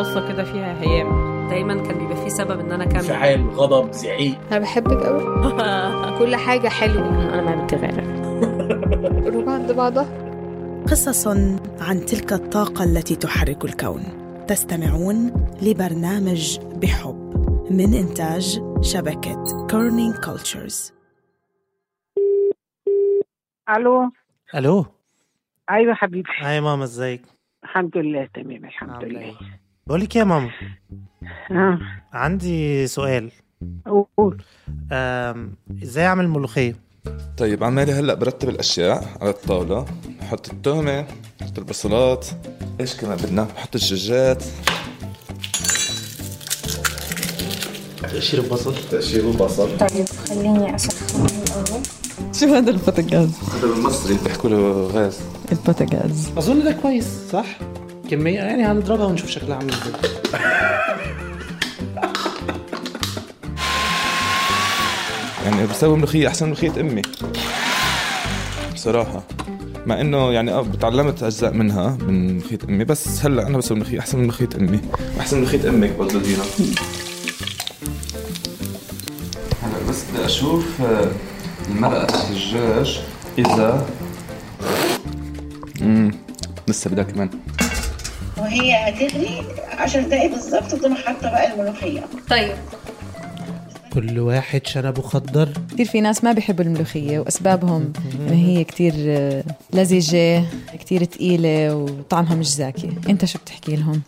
بصة كده فيها هيام. دايما كان بيبقى في سبب إن أنا أكمل. انفعال غضب زعيق. أنا بحبك قوي كل حاجة حلوة. أنا ما بنت غيرك. قلوب عند بعضها. قصص عن تلك الطاقة التي تحرك الكون. تستمعون لبرنامج بحب من إنتاج شبكة Kerning Cultures ألو. ألو. أيوه حبيبي هاي ماما إزيك؟ الحمد لله تمام الحمد لله. إيه؟ بقول لك يا ماما آه. عندي سؤال. قول. إزاي أعمل ملوخية؟ طيب عمالي هلأ برتب الأشياء على الطاولة بحط التومة بحط البصلات إيش كمان بدنا؟ بحط الدجاجات تقشير البصل؟ تقشير البصل. طيب خليني أسخن الأول. شو هذا البوتاجاز؟ هذا بالمصري بيحكوا له غاز. البوتاجاز. أظن ده كويس صح؟ كمية. يعني هنضربها ونشوف شكلها عامل إزاي. يعني بسوي ملوخيه أحسن من ملوخيه أمي. بصراحة. مع إنه يعني آه تعلمت أجزاء منها من ملوخيه أمي بس هلأ أنا بسوي ملوخيه أحسن من ملوخيه أمي. أحسن من ملوخيه أمك برضه دينا. هلأ بس بدي أشوف آه، المرقه الدجاج اذا امم لسه بدها كمان. وهي هتغلي 10 دقايق بالظبط وتقوم حاطة بقى الملوخية. طيب. كل واحد شنبه خضر. كثير في ناس ما بيحبوا الملوخية وأسبابهم إن هي كثير آه، لزجة كثير تقيلة وطعمها مش زاكي. أنت شو بتحكي لهم؟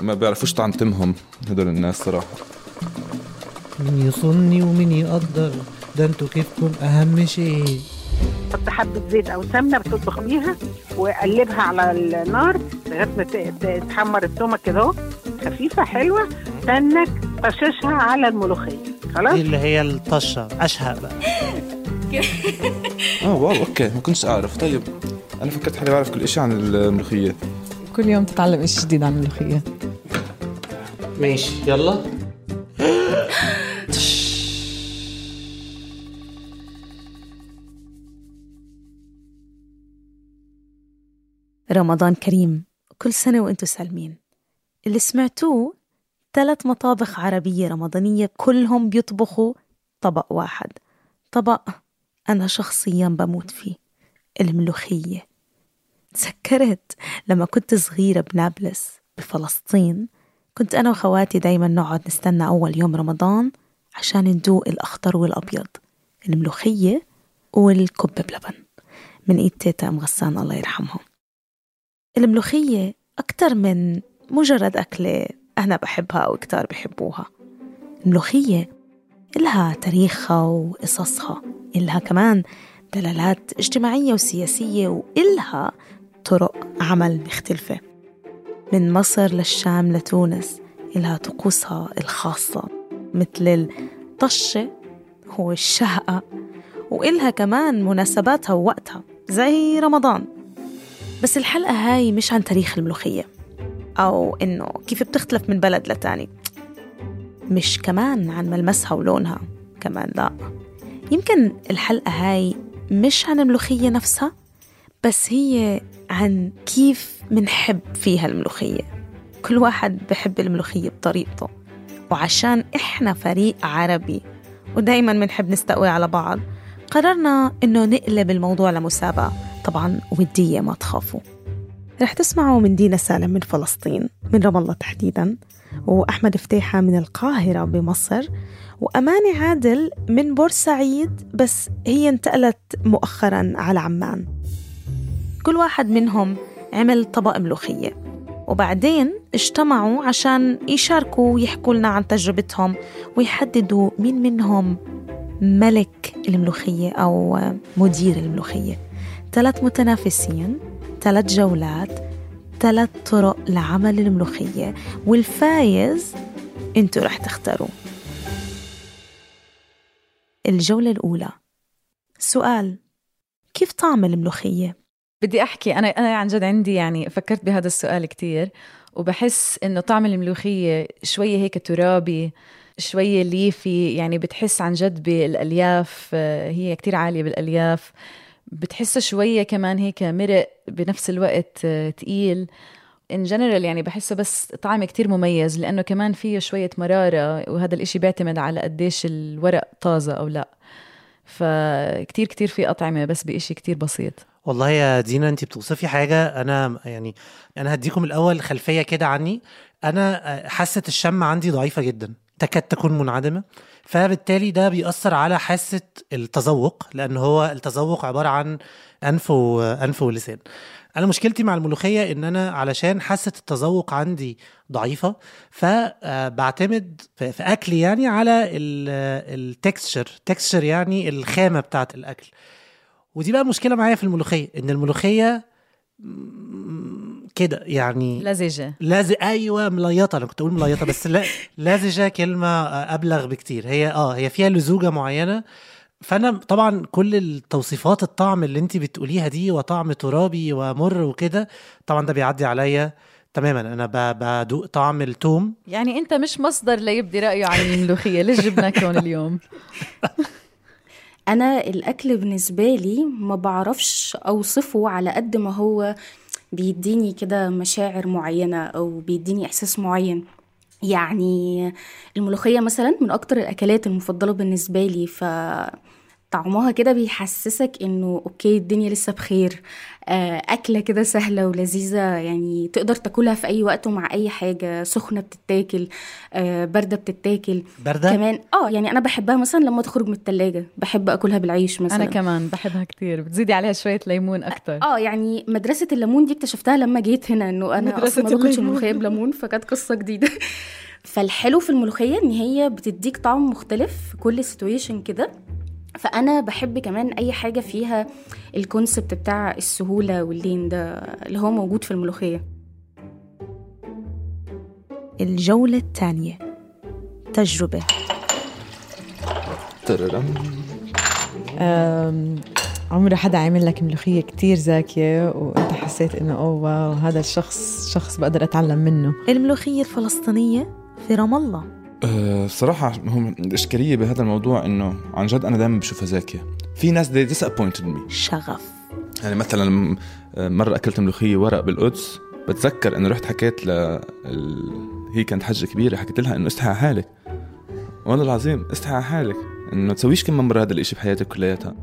ما بيعرفوش طعم تمهم هدول الناس صراحة. مين يصني ومين يقدر ده أنتوا كيفكم أهم شيء حط حبة زيت أو سمنة بتطبخ بيها وقلبها على النار. لغايه ما ت- ت- تحمر التومه كده اهو. خفيفة حلوة. تنك طششها على الملوخية. خلاص؟ دي اللي هي الطشة. أشهق بقى. آه wow okay. ما كنتش أعرف. طيب أنا فكرت حالي بعرف كل شيء عن الملوخية. كل يوم تتعلم إشي جديد عن الملوخية. ماشي يلا. رمضان كريم. كل سنة وأنتم سالمين. اللي سمعتوه ثلاث مطابخ عربية رمضانية كلهم بيطبخوا طبق واحد. طبق أنا شخصيا بموت فيه الملوخية. تذكرت لما كنت صغيرة بنابلس بفلسطين كنت أنا وخواتي دايما نقعد نستنى أول يوم رمضان عشان ندوق الأخضر والأبيض الملوخية والكب بلبن. من إيد تيتا أم غسان الله يرحمهم. الملوخية أكتر من مجرد أكلة أنا بحبها أو كتار بحبوها. الملوخية إلها تاريخها وقصصها إلها كمان دلالات اجتماعية وسياسية وإلها طرق عمل مختلفة. من مصر للشام لتونس إلها طقوسها الخاصة مثل الطشة والشهقة وإلها كمان مناسباتها ووقتها زي رمضان. بس الحلقة هاي مش عن تاريخ الملوخية. أو إنه كيف بتختلف من بلد لتاني. مش كمان عن ملمسها ولونها كمان لا. يمكن الحلقة هاي مش عن الملوخية نفسها بس هي عن كيف منحب فيها الملوخية. كل واحد بحب الملوخية بطريقته. وعشان إحنا فريق عربي ودايما بنحب نستقوي على بعض قررنا إنه نقلب الموضوع لمسابقة. طبعا ودية ما تخافوا. رح تسمعوا من دينا سالم من فلسطين من رام الله تحديدا وأحمد فتيحة من القاهرة بمصر وأماني عادل من بورسعيد بس هي انتقلت مؤخرا على عمان. كل واحد منهم عمل طبق ملوخية وبعدين اجتمعوا عشان يشاركوا ويحكوا لنا عن تجربتهم ويحددوا مين منهم ملك الملوخية أو مدير الملوخية. ثلاث متنافسين ثلاث جولات ثلاث طرق لعمل الملوخية والفايز أنتوا رح تختاروا. الجولة الأولى. سؤال كيف طعم الملوخية؟ بدي أحكي أنا أنا عن جد عندي يعني فكرت بهذا السؤال كتير وبحس إنه طعم الملوخية شوية هيك ترابي شوية ليفي يعني بتحس عن جد بالألياف آه، هي كتير عالية بالألياف. بتحسها شوية كمان هيك مرق بنفس الوقت آه، تقيل. ان جنرال يعني بحسه بس طعم كتير مميز لأنه كمان فيه شوية مرارة وهذا الإشي بيعتمد على قديش الورق طازة أو لأ. فكتير كتير في أطعمة بس بإشي كتير بسيط. والله يا دينا انت بتوصفي حاجة أنا يعني أنا هديكم الأول خلفية كده عني. أنا آه، حاسة الشم عندي ضعيفة جدا. تكاد تكون منعدمة. فبالتالي ده بيأثر على حاسة التذوق لأن هو التذوق عبارة عن أنف وانف ولسان. أنا مشكلتي مع الملوخية إن أنا علشان حاسة التذوق عندي ضعيفة فبعتمد في في اكلي يعني على التكستشر تكستشر يعني الخامة بتاعت الأكل. ودي بقى مشكلة معايا في الملوخية إن الملوخية كده يعني لزجة. لازق أيوه مليطة. أنا كنت أقول مليطة بس لا لازجه كلمة أبلغ بكتير. هي آه هي فيها لزوجة معينة. فأنا طبعا كل التوصيفات الطعم اللي انت بتقوليها دي وطعم ترابي ومر وكده طبعا ده بيعدي عليا تماما. أنا ب- بدوق طعم التوم. يعني أنت مش مصدر ليبدي رأيه عن الملوخية. ليش جبناك هون اليوم؟ أنا الأكل بالنسبة لي ما بعرفش أوصفه على قد ما هو بيديني كده مشاعر معينة أو بيديني إحساس معين. يعني الملوخية مثلا من أكتر الأكلات المفضلة بالنسبة لي ف طعمها كده بيحسسك إنه okay الدنيا لسه بخير آه، أكلة كده سهلة ولذيذة يعني تقدر تاكلها في أي وقت ومع أي حاجة سخنة بتتاكل آه، باردة بتتاكل. باردة؟ كمان آه يعني أنا بحبها مثلا لما تخرج من التلاجة بحب أكلها بالعيش مثلا. أنا كمان بحبها كتير بتزيدي عليها شوية ليمون أكتر. آه يعني مدرسة الليمون دي اكتشفتها لما جيت هنا إنه أنا مدرسة أصلا ما باكلش الليمون. الملوخيه بليمون فكانت قصة جديدة. فالحلو في الملوخية إن هي بتديك طعم مختلف في كل situation كده. فأنا بحب كمان أي حاجة فيها ال concept بتاع السهولة واللين ده اللي هو موجود في الملوخية. الجولة الثانية تجربة. تررم. أم، عمره حدا عامل لك ملوخية كتير زاكية وأنت حسيت إنه أوه wow هذا الشخص شخص بقدر أتعلم منه. الملوخية الفلسطينية في رام الله. أه صراحة هم الإشكالية بهذا الموضوع إنه عن جد أنا دائما بشوفها زاكية. في ناس they disappointed me. شغف. يعني مثلا م- مرة أكلت ملوخية ورق بالقدس بتذكر إنه رحت حكيت ل ال... هي كانت حجة كبيرة حكيت لها إنه استحي على حالك. والله العظيم استحي على حالك. إنه تسويش كم مرة هذا الإشي بحياتك كلياتها.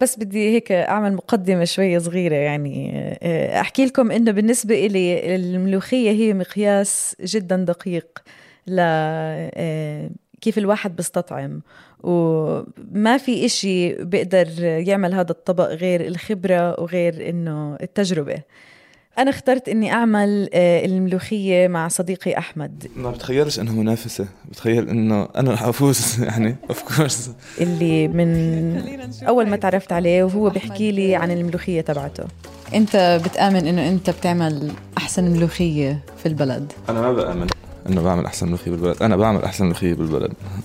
بس بدي هيك أعمل مقدمة شوية صغيرة يعني أه، أحكي لكم إنه بالنسبة إلي الملوخية هي مقياس جدا دقيق ل أه، كيف الواحد بيستطعم. وما في إشي بيقدر يعمل هذا الطبق غير الخبرة وغير إنه التجربة. أنا اخترت إني أعمل أه، الملوخية مع صديقي أحمد. ما بتخيلش إنها منافسة. بتخيل إنه أنا رح أفوز يعني أوف كورس اللي من أول ما تعرفت عليه وهو بيحكي لي عن الملوخية تبعته. أنت بتآمن إنه أنت بتعمل أحسن ملوخية في البلد؟ أنا ما بآمن. إنه بعمل أحسن ملوخية بالبلد. أنا بعمل أحسن ملوخية بالبلد. آه،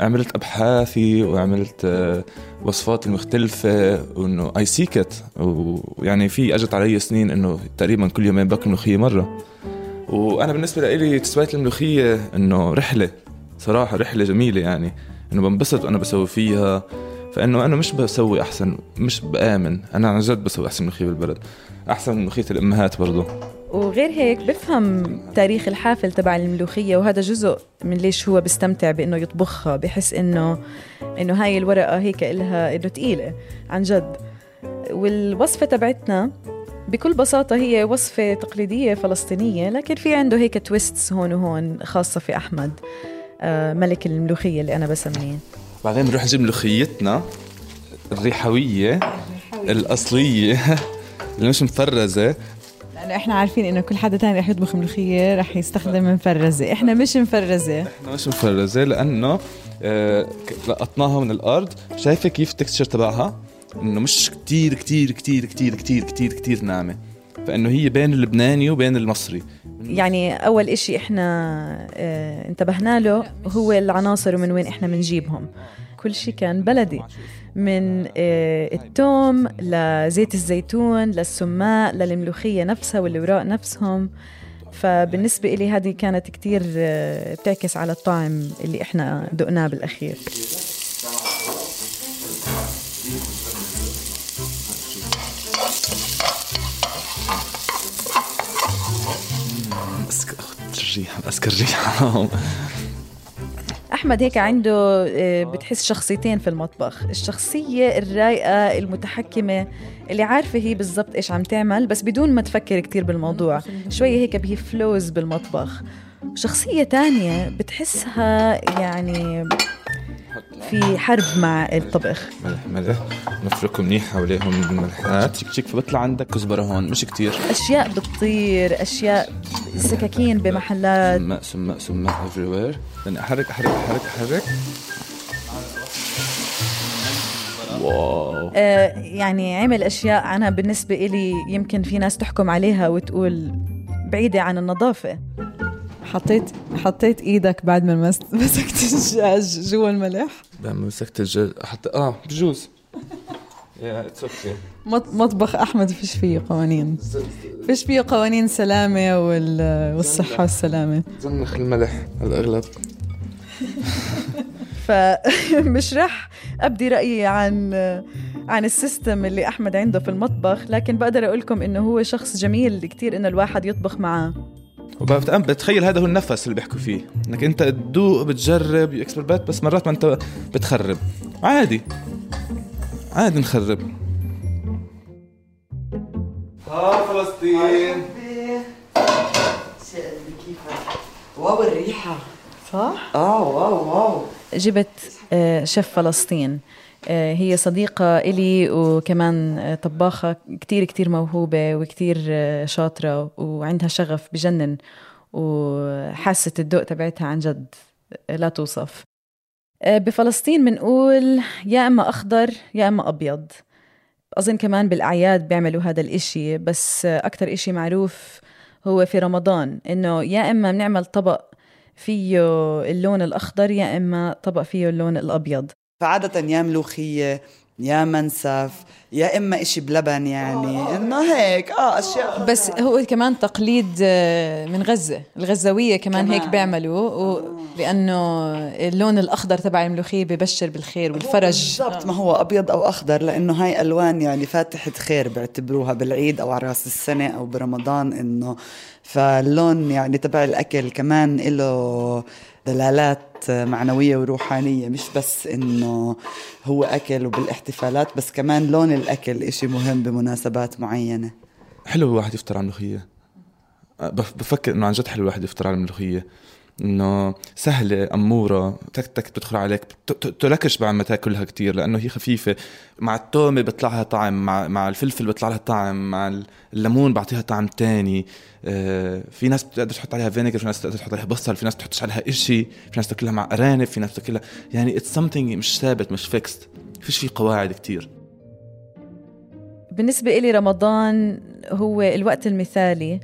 عملت أبحاثي وعملت آه، وصفاتي المختلفه وإنه اي سيكت ويعني في أجت علي سنين إنه تقريبا كل يومين باكل ملوخية مرة. وأنا بالنسبة لي تسوية الملوخية إنه رحلة صراحة رحلة جميلة يعني. إنه بنبسط وأنا بسوي فيها. فإنه أنا مش بسوي أحسن مش بآمن. أنا عن جد بسوي أحسن ملوخية بالبلد. أحسن من ملوخية الأمهات برضه وغير هيك بفهم تاريخ الحافل تبع الملوخية وهذا جزء من ليش هو بيستمتع بإنه يطبخها بحس إنه إنه هاي الورقة هيك إلها إنه تقيلة عن جد. والوصفة تبعتنا بكل بساطة هي وصفة تقليدية فلسطينية لكن في عنده هيك تويستس هون وهون خاصة في أحمد آه، ملك الملوخية اللي أنا بسميه. بعدين بنروح نجيب ملوخيتنا الريحوية. الأصلية اللي مش مفرزة. لأنه إحنا عارفين إنه كل حدا تاني رح يطبخ ملوخية رح يستخدم مفرزة إحنا مش مفرزة. إحنا مش مفرزة لأنه آه، لقطناها من الأرض. شايفة كيف التكستشر تبعها؟ إنه مش كتير كتير كتير كتير كتير كتير كتير ناعمة. فإنه هي بين اللبناني وبين المصري. يعني أول إشي إحنا آه انتبهنا له هو العناصر ومن وين إحنا بنجيبهم. كل شيء كان بلدي. من آه، التوم لزيت الزيتون للسماق للملوخية نفسها والوراء نفسهم. فبالنسبة إلي هذه كانت كتير آه، بتعكس على الطعم اللي إحنا دقناه بالأخير. أسكر ريحة أسكر ريحة أحمد هيك عنده آه، بتحس شخصيتين في المطبخ. الشخصية الرايقه المتحكمة اللي عارفة هي بالضبط إيش عم تعمل بس بدون ما تفكر كتير بالموضوع. شوية هيك هي فلوز بالمطبخ. شخصية تانية بتحسها يعني في حرب مع الطبخ. ملح ملح نفركه منيح حواليهم الملحات تشيك فبطلع عندك كزبرة هون. مش كتير. أشياء بتطير أشياء سكاكين بمحلات. سماء سماء سماء افري وير أحرك أحرك أحرك أحرك. واو. آه يعني عمل أشياء أنا بالنسبة إلي يمكن في ناس تحكم عليها وتقول بعيدة عن النظافة. حطيت حطيت إيدك بعد ما مس- مسكت الدجاج جوا الملح. لما مسكت الجل حتى آه بجوز. yeah it's okay مط- مطبخ أحمد فيش فيه قوانين. فيش فيه قوانين سلامة وال- والصحة والسلامة. زنخ الملح الأغلب. فمش رح أبدي رأيي عن عن ال system اللي أحمد عنده في المطبخ لكن بقدر أقول لكم إنه هو شخص جميل كتير إنه الواحد يطبخ معاه. بتخيل هذا هو النفس اللي بيحكوا فيه. إنك أنت تدوق بتجرب experiments بس مرات ما أنت بتخرب. عادي. عادي نخرب. ها فلسطين. واو الريحة. صح؟ آه واو واو. جبت آه، شيف فلسطين. هي صديقة إلي وكمان آه، طباخة كتير كتير موهوبة وكتير آه، شاطرة وعندها شغف بجنن وحاسة الذوق تبعتها عن جد لا توصف. آه، بفلسطين بنقول يا إما أخضر يا إما أبيض. أظن كمان بالأعياد بيعملوا هذا الإشي بس آه، أكتر إشي معروف هو في رمضان إنه يا إما بنعمل طبق فيه اللون الأخضر يا إما طبق فيه اللون الأبيض. فعادة يا ملوخية يا منسف يا إما إشي بلبن يعني. إنه هيك آه أشياء بس هو كمان تقليد آه، من غزة الغزاوية كمان, كمان. هيك بيعملوا و... لأنه اللون الأخضر تبع الملوخية ببشر بالخير والفرج. بالضبط ما هو أبيض أو أخضر لأنه هاي ألوان يعني فاتحة خير بيعتبروها بالعيد أو على رأس السنة أو برمضان إنه. فاللون يعني تبع الأكل كمان له دلالات معنوية وروحانية مش بس إنه هو أكل وبالاحتفالات بس كمان لون الأكل إشي مهم بمناسبات معينة. حلو الواحد يفطر على الملوخية. بف- بفكر إنه عن جد حلو الواحد يفطر على الملوخية. إنه سهلة أمورة تك تك بتدخل عليك. بت- ت- تلكش بعد ما تاكلها كتير لأنه هي خفيفة. مع التومة بيطلع لها طعم مع, مع الفلفل بيطلع لها طعم مع الليمون بعطيها طعم تاني. آه في ناس بتقدر تحط عليها vinegar في ناس بتقدر تحط عليها بصل في ناس بتحطش عليها إشي في ناس تاكلها مع أرانب في ناس بتاكلها. يعني it's something مش ثابت مش fixed فيش في قواعد كتير. بالنسبة إلي رمضان هو الوقت المثالي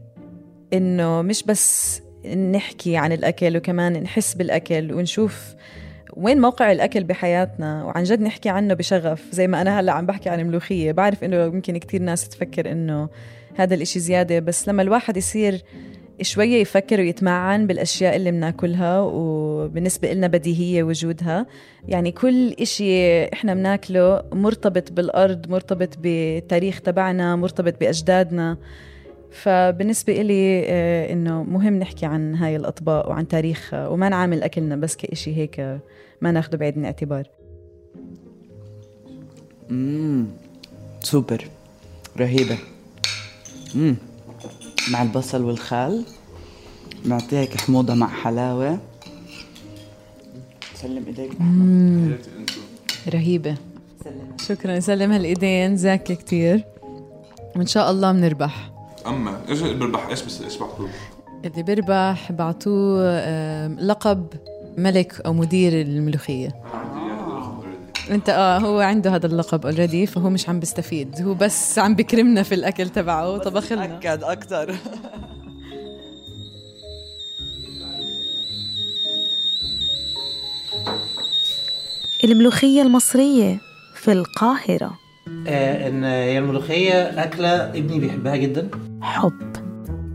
إنه مش بس نحكي عن الأكل وكمان نحس بالأكل ونشوف وين موقع الأكل بحياتنا. وعن جد نحكي عنه بشغف زي ما أنا هلأ عم بحكي عن الملوخية. بعرف إنه يمكن كتير ناس تفكر إنه هذا الإشي زيادة بس لما الواحد يصير شوية يفكر ويتمعن بالأشياء اللي بناكلها وبالنسبة لنا بديهية وجودها يعني كل إشي إحنا بناكله مرتبط بالأرض مرتبط بالتاريخ تبعنا مرتبط بأجدادنا. فبالنسبة إلي آه، إنه مهم نحكي عن هاي الأطباق وعن تاريخها وما نعامل أكلنا بس كإشي هيك ما ناخده بعيد من الاعتبار. امم سوبر. رهيبة. امم مع البصل والخل. معطيها هيك حموضة مع حلاوة. سلم إيديك. رهيبة. شكرا. سلم هالإيدين. زاكية كتير. وإن شاء الله بنربح أما إيش بربح إيش بس إيش بعطوه اللي بيربح بعطوه لقب ملك أو مدير الملوخية. أنت آه هو عنده هذا اللقب اوريدي فهو مش عم بيستفيد. هو بس عم بكرمنا في الأكل تبعه وطبخ لنا أكد أكتر. الملوخية المصرية في القاهرة. آه إن هي الملوخية أكلة ابني بيحبها جدا. حب.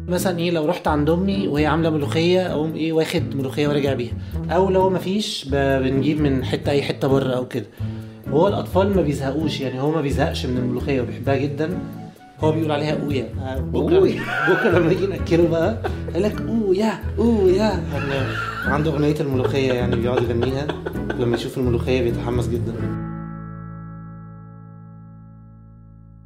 مثلا إيه لو رحت عند أمي وهي عاملة ملوخية أقوم إيه واخد ملوخية وراجع بيها. أو لو مفيش ب- بنجيب من حتة أي حتة بره أو كده. هو الأطفال ما بيزهقوش يعني هو ما بيزهقش من الملوخية وبيحبها جدا. هو بيقول عليها أويا. آه، بكرة بكرة لما نيجي ناكله بقى يقول لك أويا أويا. إن- عنده أغنية الملوخية يعني بيقعد يغنيها لما يشوف الملوخية بيتحمس جدا.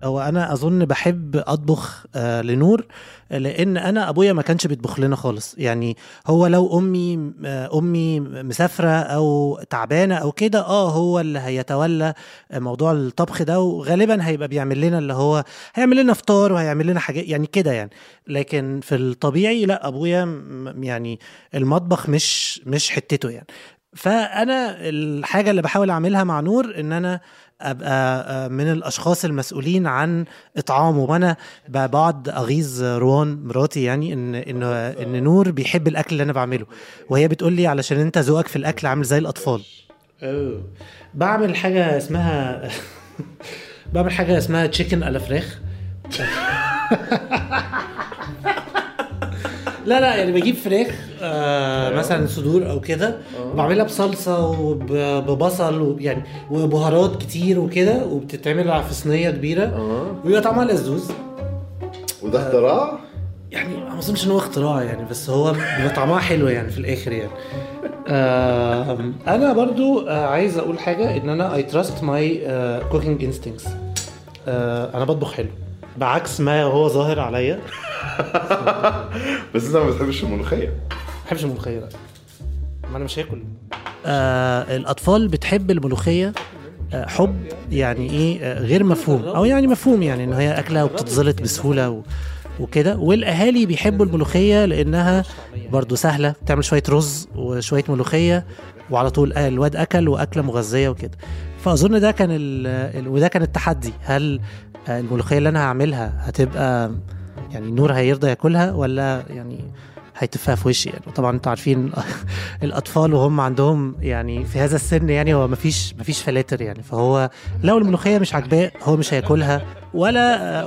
هو أنا أظن بحب أطبخ آه لنور لأن أنا أبويا ما كانش بيطبخ لنا خالص. يعني هو لو أمي آه أمي مسافرة أو تعبانة أو كده آه هو اللي هيتولى موضوع الطبخ ده وغالبا هيبقى بيعمل لنا اللي هو هيعمل لنا فطار وهيعمل لنا حاجات يعني كده يعني. لكن في الطبيعي لا أبويا يعني المطبخ مش مش حتته يعني. فأنا الحاجة اللي بحاول أعملها مع نور إن أنا أبقى آه، من الأشخاص المسؤولين عن إطعامه. وأنا بقعد أغيظ روان مراتي يعني إن إن إن نور بيحب الأكل اللي أنا بعمله. وهي بتقول لي علشان أنت ذوقك في الأكل عامل زي الأطفال. بعمل حاجة اسمها بعمل حاجة اسمها تشيكن على فراخ. لا لا يعني بجيب فراخ آه مثلا صدور أو كده بعملها بصلصة وببصل ويعني وبهارات كتير وكده وبتتعمل في صينيه كبيرة. ويبقى طعمها لذوذ. وده اختراع؟ يعني ما اظنش إن هو اختراع يعني بس هو بيبقى طعمها حلو يعني في الآخر يعني. آه أنا برضو آه عايز أقول حاجة إن أنا I trust my cooking instincts أنا بطبخ حلو بعكس ما هو ظاهر عليا. بس أنت ما بتحبش الملوخية. ما بحبش الملوخية ما أنا مش هاكل. آه الأطفال بتحب الملوخية آه حب يعني إيه آه غير مفهوم أو يعني مفهوم يعني إن هي أكلة وبتتزلط بسهولة و وكده. والأهالي بيحبوا الملوخية لأنها برضو سهلة بتعمل شوية رز وشوية ملوخية وعلى طول الواد أكل وأكلة مغذية وكده. فأظن ده كان ال وده كان التحدي هل الملوخية اللي أنا هعملها هتبقى يعني نور هيرضى ياكلها ولا يعني هيتفها في وشي. يعني وطبعا أنتوا عارفين الأطفال وهم عندهم يعني في هذا السن يعني هو مفيش مفيش فلاتر يعني. فهو لو الملوخية مش عاجباه هو مش هياكلها ولا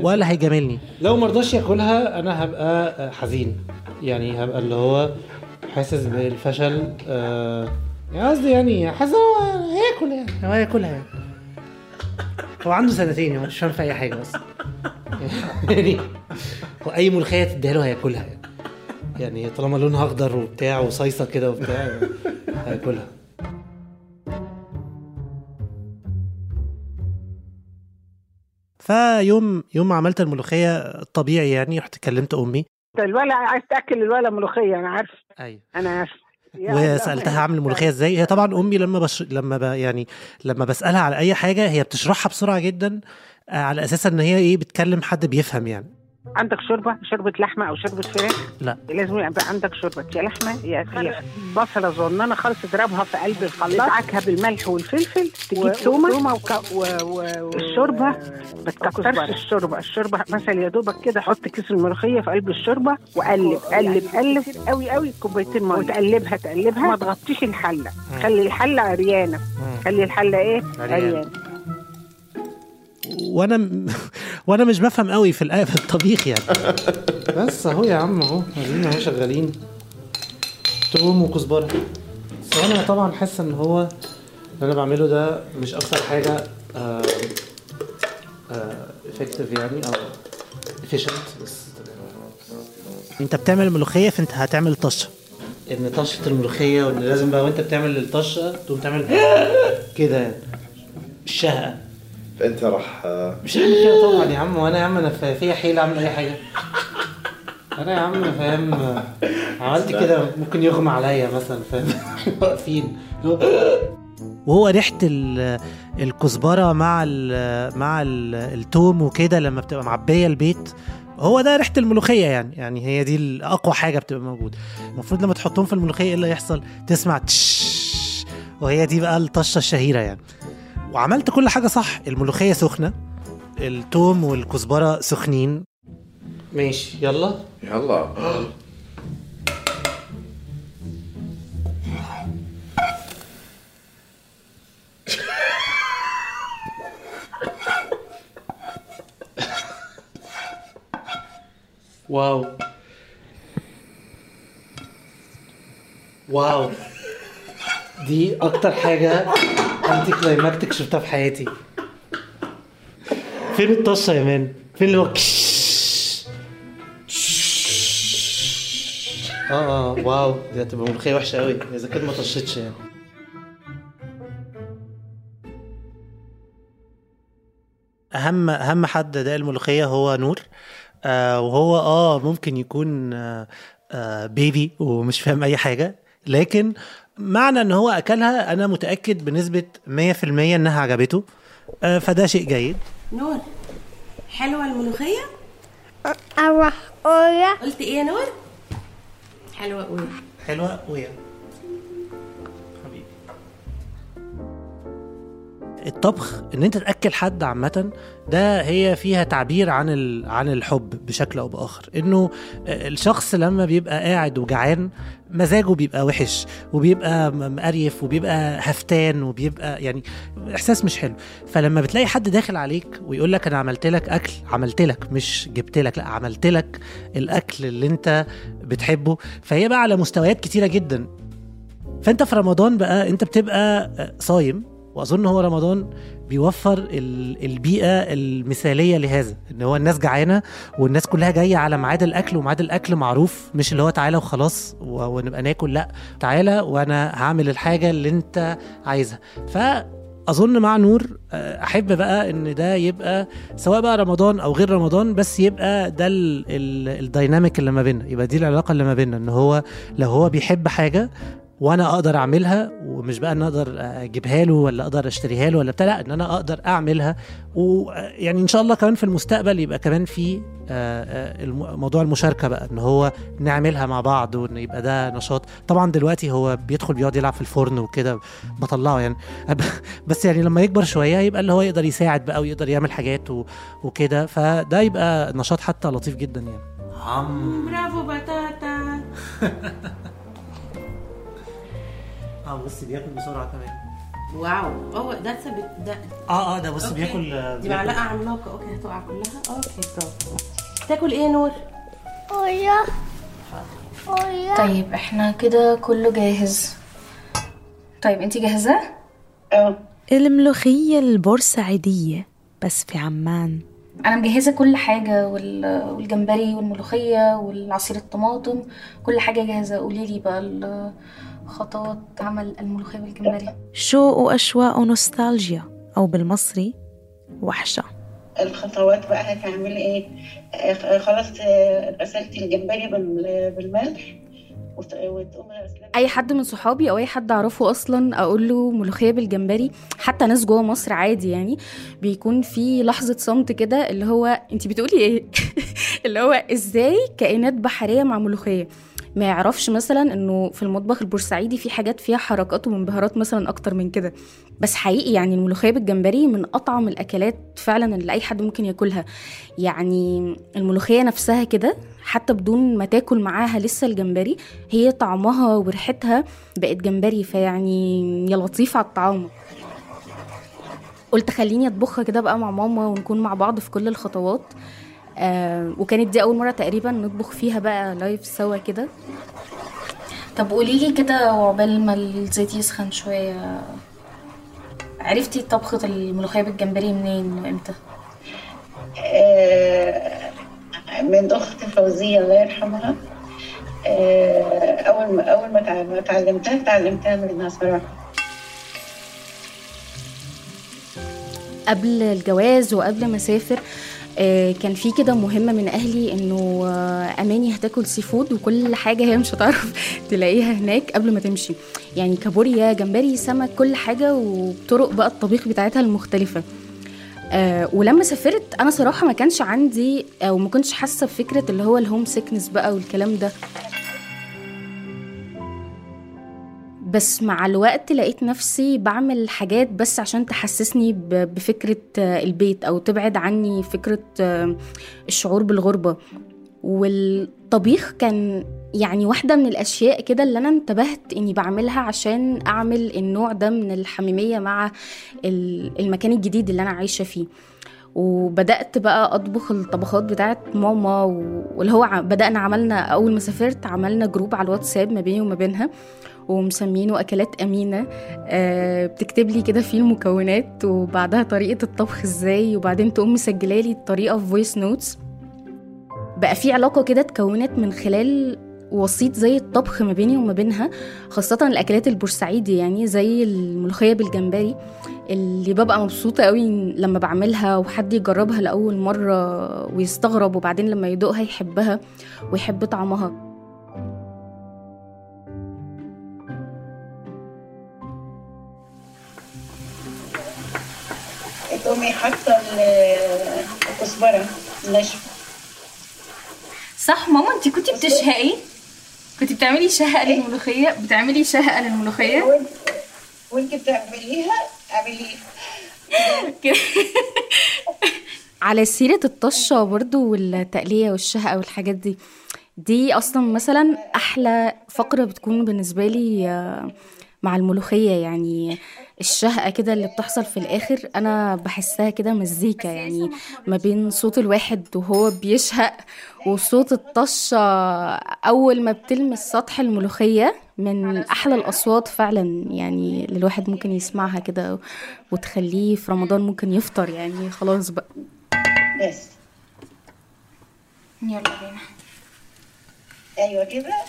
ولا هيجاملني. لو ما رضاش ياكلها أنا هبقى حزين. يعني هبقى اللي هو حاسس بالفشل آه يعني قصدي يعني حاسس هو هياكل يعني. هو هياكلها يعني. هو عنده سنتين يعني مش فاهم في أي حاجة بس. يعني هو أي ملوخية تديها له هياكلها. يعني طالما لونها أخضر وبتاع وصيصة كده وبتاع هياكلها فيوم يوم ما عملت الملوخية الطبيعي يعني رحت كلمت أمي. الولا عايز تأكل الولا ملوخية أنا عارف. أيوه. أنا عارف. وسألتها أعمل الملوخية إزاي. هي طبعا أمي لما بش... لما ب... يعني لما بسألها على أي حاجة هي بتشرحها بسرعة جدا على أساس إن هي إيه بتكلم حد بيفهم يعني. عندك شوربة؟ شوربة لحمة أو شوربة فراخ؟ لا. لازم يبقى عندك شوربة. يا لحمة يا فراخ بصلة صغننة خالص تضربها في قلب الخلاط تدعكها بالملح والفلفل. تجيب تومة. والشوربه ما تكترش الشوربة. الشوربة مثلا يا دوبك كده حط كيس الملوخية في قلب الشوربة وقلب قلب قلب. قوي قوي. كوبايتين مية. وتقلبها تقلبها. ما تغطيش الحلة. خلي الحلة عريانة. خلي الحلة إيه. عريانة. وأنا م... وأنا مش بفهم قوي في الآ- في الطبيخ يعني. بس اهو يا عم اهو قاعدين اهو شغالين. توم وكزبرة. بس أنا طبعا حاسس ان هو اللي أنا بعمله ده مش أكتر حاجة افكتيف يعني أو efficient. بس انت بتعمل الملوخيه فانت هتعمل طشة. ان طشة الملوخية وان لازم بقى وانت بتعمل الطشة تقوم تعمل كده يعني. الشهقه فانت راح مش هعمل كده طبعا يا عم وأنا يا عم أنا في- حيل أعمل أي حاجة. أنا يا عم فاهم عملت كده ممكن يغمى عليا مثلا فاهم؟ واقفين. وهو ريحة ال- الكزبرة مع ال مع ال التوم وكده لما بتبقى معبية البيت هو ده ريحة الملوخية يعني. يعني هي دي أقوى حاجة بتبقى موجودة. المفروض لما تحطهم في الملوخية إيه اللي يحصل تسمع تش وهي دي بقى الطشة الشهيرة يعني. وعملت كل حاجة صح. الملوخية سخنة التوم والكزبرة سخنين. ماشي يلا. يلا. واو. واو. دي أكتر حاجة anticlimactic شفتها في حياتي. فين الطشة يا man؟ فين اللي هو آه آه واو دي هتبقى ملوخية وحشة قوي إذا كانت ما طشتش يعني. أهم أهم حد ده الملوخية هو نور. آه وهو آه ممكن يكون آه آه baby ومش فاهم أي حاجة. لكن معنى إن هو أكلها أنا متأكد بنسبة 100% إنها عجبته. آه فده شيء جيد. نور حلوة الملوخية؟ أروح أويا. قلت إيه يا نور؟ حلوة قوي حلوة ويا الطبخ إن أنت تأكل حد عامة ده هي فيها تعبير عن عن الحب بشكل أو بآخر. إنه الشخص لما بيبقى قاعد وجعان مزاجه بيبقى وحش وبيبقى مقريف وبيبقى هفتان وبيبقى يعني إحساس مش حلو. فلما بتلاقي حد داخل عليك ويقول لك أنا عملت لك أكل عملت لك مش جبت لك لأ عملت لك الأكل اللي أنت بتحبه فهي بقى على مستويات كتيرة جدا. فأنت في رمضان بقى أنت بتبقى صايم وأظن هو رمضان بيوفر ال- البيئة المثالية لهذا إن هو الناس جعانة والناس كلها جاية على ميعاد الأكل وميعاد الأكل معروف مش اللي هو تعالى وخلاص ونبقى ناكل لأ تعالى وأنا هعمل الحاجة اللي أنت عايزها. ف اظن مع نور آه، أحب بقى إن ده يبقى سواء بقى رمضان أو غير رمضان بس يبقى ده ال- ال- الديناميك اللي ما بيننا يبقى دي العلاقة اللي ما بيننا إن هو لو هو بيحب حاجة وأنا أقدر اعملها ومش بقى ان أقدر اجيبها له ولا أقدر اشتريها له ولا بتاع لا ان أنا أقدر اعملها. ويعني إن شاء الله كمان في المستقبل يبقى كمان في آه، آه، موضوع المشاركة بقى إن هو نعملها مع بعض وإن يبقى ده نشاط. طبعا دلوقتي هو بيدخل بيقعد يلعب في الفرن وكده بطلعه يعني. بس يعني لما يكبر شوية يبقى اللي هو يقدر يساعد بقى ويقدر يعمل حاجات وكده. فده يبقى نشاط حتى لطيف جدا يعني. عم. برافو بطاطا. آه بص بياكل بسرعة كمان. واو. اوه ده ده آه آه ده بص. بياكل دي بياكل. معلقة عملاقة. okay هتقع كلها. okay برافو تاكل إيه يا نور؟ أويا. أويا. طيب إحنا كده كله جاهز. طيب انتي جاهزة؟ آه. الملوخية البورسعيدية بس في عمان. أنا مجهزة كل حاجة وال- والجمبري والملوخية والعصير الطماطم. كل حاجة جاهزة. قوليلي بقى الخطوات عمل الملوخية بالجمبري. شوق وأشواق ونوستالجيا أو بالمصري وحشة. الخطوات بقى هتعملي إيه؟ آه، خلاص آه، غسلتي الجمبري بال- بالملح أي حد من صحابي أو أي حد أعرفه أصلا أقول له ملوخية بالجمبري حتى ناس جوه مصر عادي يعني بيكون في لحظة صمت كده اللي هو انت بتقولي إيه؟ اللي هو إزاي كائنات بحرية مع ملوخية؟ ما يعرفش مثلا إنه في المطبخ البورسعيدي في حاجات فيها حركات ومنبهرات مثلا أكتر من كده. بس حقيقي يعني الملوخية بالجمبري من أطعم الأكلات فعلا اللي أي حد ممكن ياكلها. يعني الملوخية نفسها كده حتى بدون ما تاكل معاها لسه الجمبري هي طعمها وريحتها بقت جمبري فيعني يا لطيف على الطعام. قلت خليني أطبخها كده بقى مع ماما ونكون مع بعض في كل الخطوات. وكانت دي أول مرة تقريبا نطبخ فيها بقى لايف سوا كده. طب قولي لي كده وعقبال ما الزيت يسخن شوية عرفتي طبخة الملوخية بالجمبري منين وامتى؟ آه، من أختي فوزية الله يرحمها. آه، أول ما أول ما تع- ما اتعلمتها اتعلمتها منها صراحة قبل الجواز وقبل ما أسافر آه، كان في كده مهمة من أهلي إنه آه، أماني هتاكل seafood وكل حاجة هي مش هتعرف تلاقيها هناك قبل ما تمشي. يعني كابوريا جمبري سمك كل حاجة وطرق بقى الطبيخ بتاعتها المختلفة. آه ولما سافرت أنا صراحة ما كانش عندي أو ما كنتش حاسة بفكرة اللي هو ال homesickness بقى والكلام ده. بس مع الوقت لقيت نفسي بعمل حاجات بس عشان تحسسني بفكرة آه، البيت أو تبعد عني فكرة آه، الشعور بالغربة. والطبيخ كان يعني واحدة من الأشياء كده اللي أنا انتبهت إني بعملها عشان أعمل النوع ده من الحميمية مع ال- المكان الجديد اللي أنا عايشة فيه. وبدأت بقى أطبخ الطبخات بتاعت ماما واللي هو بدأنا عملنا أول ما سافرت عملنا جروب على الواتساب ما بيني وما بينها. ومسمينه أكلات أمينة. آه بتكتب لي كده فيه المكونات وبعدها طريقة الطبخ إزاي وبعدين تقوم مسجلة لي الطريقة في voice notes بقى في علاقة كده اتكونت من خلال وسيط زي الطبخ ما بيني وما بينها خاصة الأكلات البورسعيدي يعني زي الملوخية بالجمبري اللي ببقى مبسوطة قوي لما بعملها وحد يجربها لأول مرة ويستغرب وبعدين لما يدوقها يحبها ويحب طعمها. تقومي حاطة ال- الكزبرة ناشفة صح ماما انت كنتي بتشهقي؟ كنت بتعملي شهقة للملوخية؟ بتعملي شهقة للملوخية؟ وانت بتعمليها اعمليها كده. على سيرة الطشة برضو والتقلية والشهقة والحاجات دي دي أصلا مثلا أحلى فقرة بتكون بالنسبة لي آه، مع الملوخية يعني. الشهقة كده اللي بتحصل في الآخر أنا بحسها كده مزيكا يعني ما بين صوت الواحد وهو بيشهق وصوت الطشة أول ما بتلمس سطح الملوخية من أحلى الأصوات فعلا يعني اللي الواحد ممكن يسمعها كده وتخليه في رمضان ممكن يفطر يعني خلاص بقى. بس. يلا بينا. أيوه كده.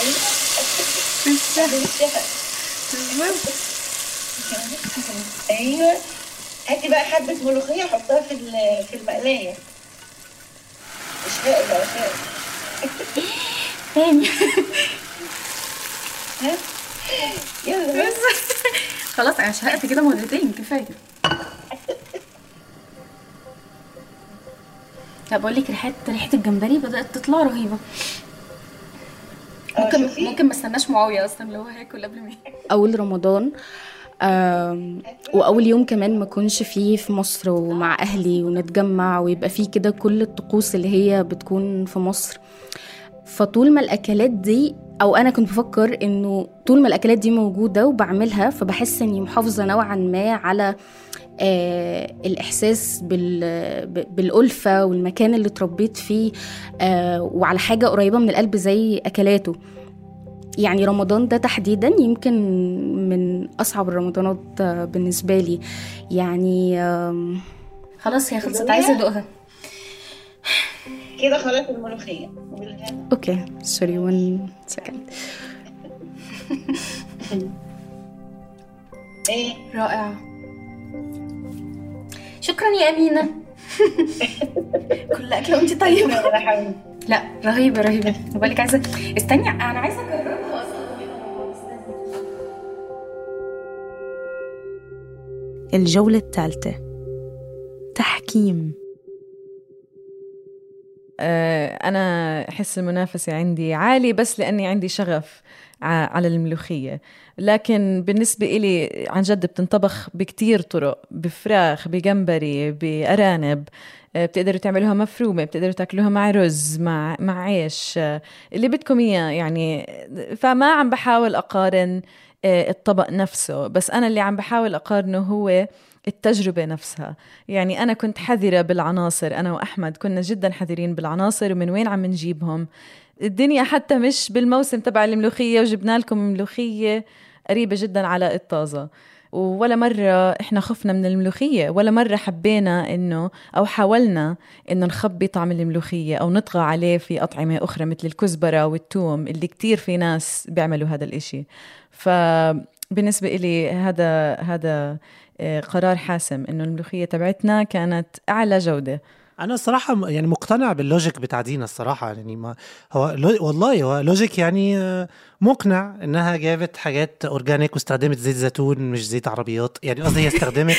أيوه. هاتي بقى حبة ملوخية حطها في في المقلاية. اشفاء بقى اشفاء تاني. ها؟ يلا خلاص أنا شهقت كده مرتين كفاية. لا بقول لك ريحة ريحة الجمبري بدأت تطلع رهيبة. ممكن ممكن ما استناش معاوية أصلا اللي هو هاكل قبل ما أول رمضان وأول يوم كمان ما كنش فيه في مصر ومع أهلي ونتجمع ويبقى فيه كده كل الطقوس اللي هي بتكون في مصر. فطول ما الأكلات دي أو أنا كنت بفكر إنه طول ما الأكلات دي موجودة وبعملها فبحس إني محافظة نوعا ما على آه الإحساس بال ب- بالألفة والمكان اللي اتربيت فيه آه وعلى حاجة قريبة من القلب زي أكلاته. يعني رمضان ده تحديدا يمكن من أصعب الرمضانات آه، بالنسبة لي. يعني آم، خلاص هي خلصت. عايزة أدوقها. كده خلاص الملوخية. okay. sorry one second إيه؟ رائع. شكرا يا أمينة. كل اكله وانت طيبه لا رهيبة رهيبة. بالك عايزه استني أنا عايزة اجربها الجولة الثالثة. تحكيم. أنا أحس المنافسة عندي عالي بس لأني عندي شغف على الملوخية. لكن بالنسبة إلي عن جد بتنطبخ بكتير طرق بفراخ بجمبري بأرانب آه، بتقدروا تعملوها مفرومة بتقدروا تاكلوها مع رز مع مع عيش آه، اللي بدكم إياه. يعني فما عم بحاول أقارن آه، الطبق نفسه بس أنا اللي عم بحاول أقارنه هو التجربة نفسها. يعني أنا كنت حذرة بالعناصر. أنا وأحمد كنا جدا حذرين بالعناصر ومن وين عم نجيبهم. الدنيا حتى مش بالموسم تبع الملوخية وجبنا لكم ملوخية قريبة جدا على الطازة. ولا مرة إحنا خفنا من الملوخية ولا مرة حبينا إنه أو حاولنا إنه نخبي طعم الملوخية أو نطغى عليه في أطعمة أخرى مثل الكزبرة والثوم اللي كتير في ناس بيعملوا هذا الإشي. فبالنسبة إلي هذا هذا قرار حاسم إنه الملوخية تبعتنا كانت أعلى جودة. أنا الصراحه يعني مقتنع بال logic بتاع دينا الصراحة. يعني ما هو والله هو logic يعني آه، مقنع إنها جابت حاجات organic واستخدمت زيت زيتون مش زيت عربيات. يعني قصدي هي استخدمت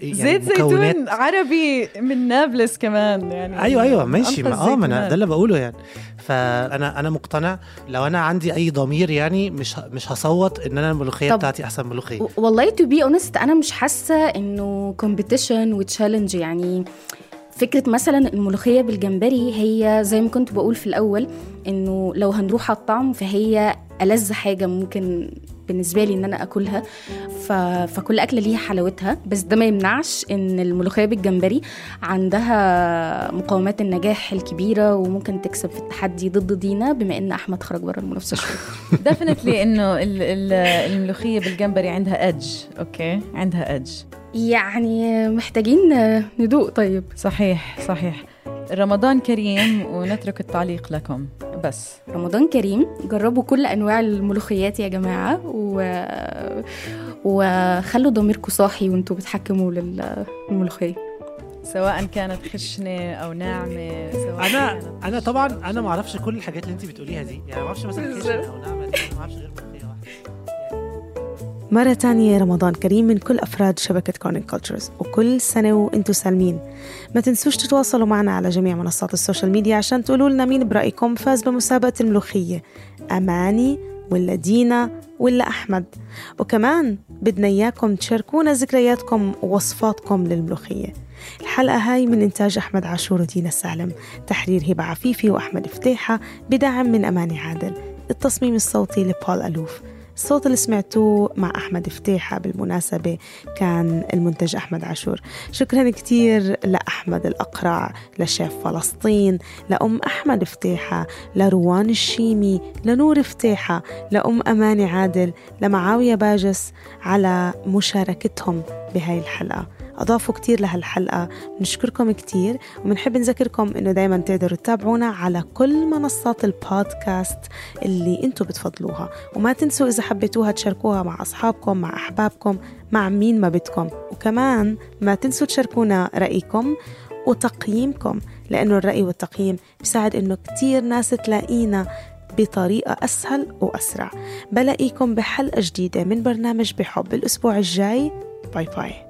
يعني زيت زيتون عربي من نابلس كمان يعني أيوه أيوه ماشي ما آه ما أنا. ده اللي بقوله يعني. فأنا أنا مقتنع لو أنا عندي أي ضمير يعني مش مش هصوت إن أنا الملوخية بتاعتي أحسن ملوخية. والله to be honest أنا مش حاسة إنه competition و challenge يعني. فكرة مثلا الملوخية بالجمبري هي زي ما كنت بقول في الأول إنه لو هنروح على الطعم فهي ألذ حاجة ممكن بالنسبة لي إن أنا آكلها. ف... فكل أكلة ليها حلاوتها. بس ده ما يمنعش إن الملوخية بالجمبري عندها مقومات النجاح الكبيرة وممكن تكسب في التحدي ضد دينا بما إن أحمد خرج بره المنافسة شوية. definitely إنه ال- ال- الملوخية بالجمبري عندها edge okay عندها edge يعني محتاجين ندوق طيب. صحيح صحيح. رمضان كريم ونترك التعليق لكم. بس. رمضان كريم. جربوا كل أنواع الملوخيات يا جماعة. و... وخلوا ضميركم صاحي وانتوا بتحكموا للملوخيه سواء كانت خشنة أو ناعمة سواء أنا كانت أنا طبعا أنا ما أعرفش كل الحاجات اللي أنت بتقوليها دي. يعني ما أعرفش مثلا خشن أو ناعم ما أعرفش غير مرة تانية رمضان كريم من كل أفراد شبكة كورنينج كولتشرز وكل سنة وانتوا سالمين. ما تنسوش تتواصلوا معنا على جميع منصات ال social media عشان تقولوا لنا مين برأيكم فاز بمسابقة الملوخية. أماني ولا دينا ولا أحمد؟ وكمان بدنا إياكم تشاركونا ذكرياتكم ووصفاتكم للملوخية. الحلقة هاي من إنتاج أحمد عاشور ودينا سالم تحرير هبة عفيفي وأحمد فتيحة. بدعم من أماني عادل. التصميم الصوتي لبول ألوف. الصوت اللي سمعتوه مع أحمد فتيحة بالمناسبة كان المنتج أحمد عاشور. شكرا كتير لأحمد الأقرع لشيف فلسطين لأم أحمد فتيحة لروان الشيمي لنور فتيحة لأم أماني عادل لمعاوية باجس على مشاركتهم بهاي الحلقة. أضافوا كتير لهالحلقة. بنشكركم كتير وبنحب نذكركم إنه دايما تقدروا تتابعونا على كل منصات البودكاست اللي أنتم بتفضلوها. وما تنسوا إذا حبيتوها تشاركوها مع أصحابكم مع أحبابكم مع مين ما بدكم. وكمان ما تنسوا تشاركونا رأيكم وتقييمكم لأنه الرأي والتقييم بيساعد إنه كتير ناس تلاقينا بطريقة أسهل وأسرع. بلاقيكم بحلقة جديدة من برنامج بحب. الأسبوع الجاي باي باي.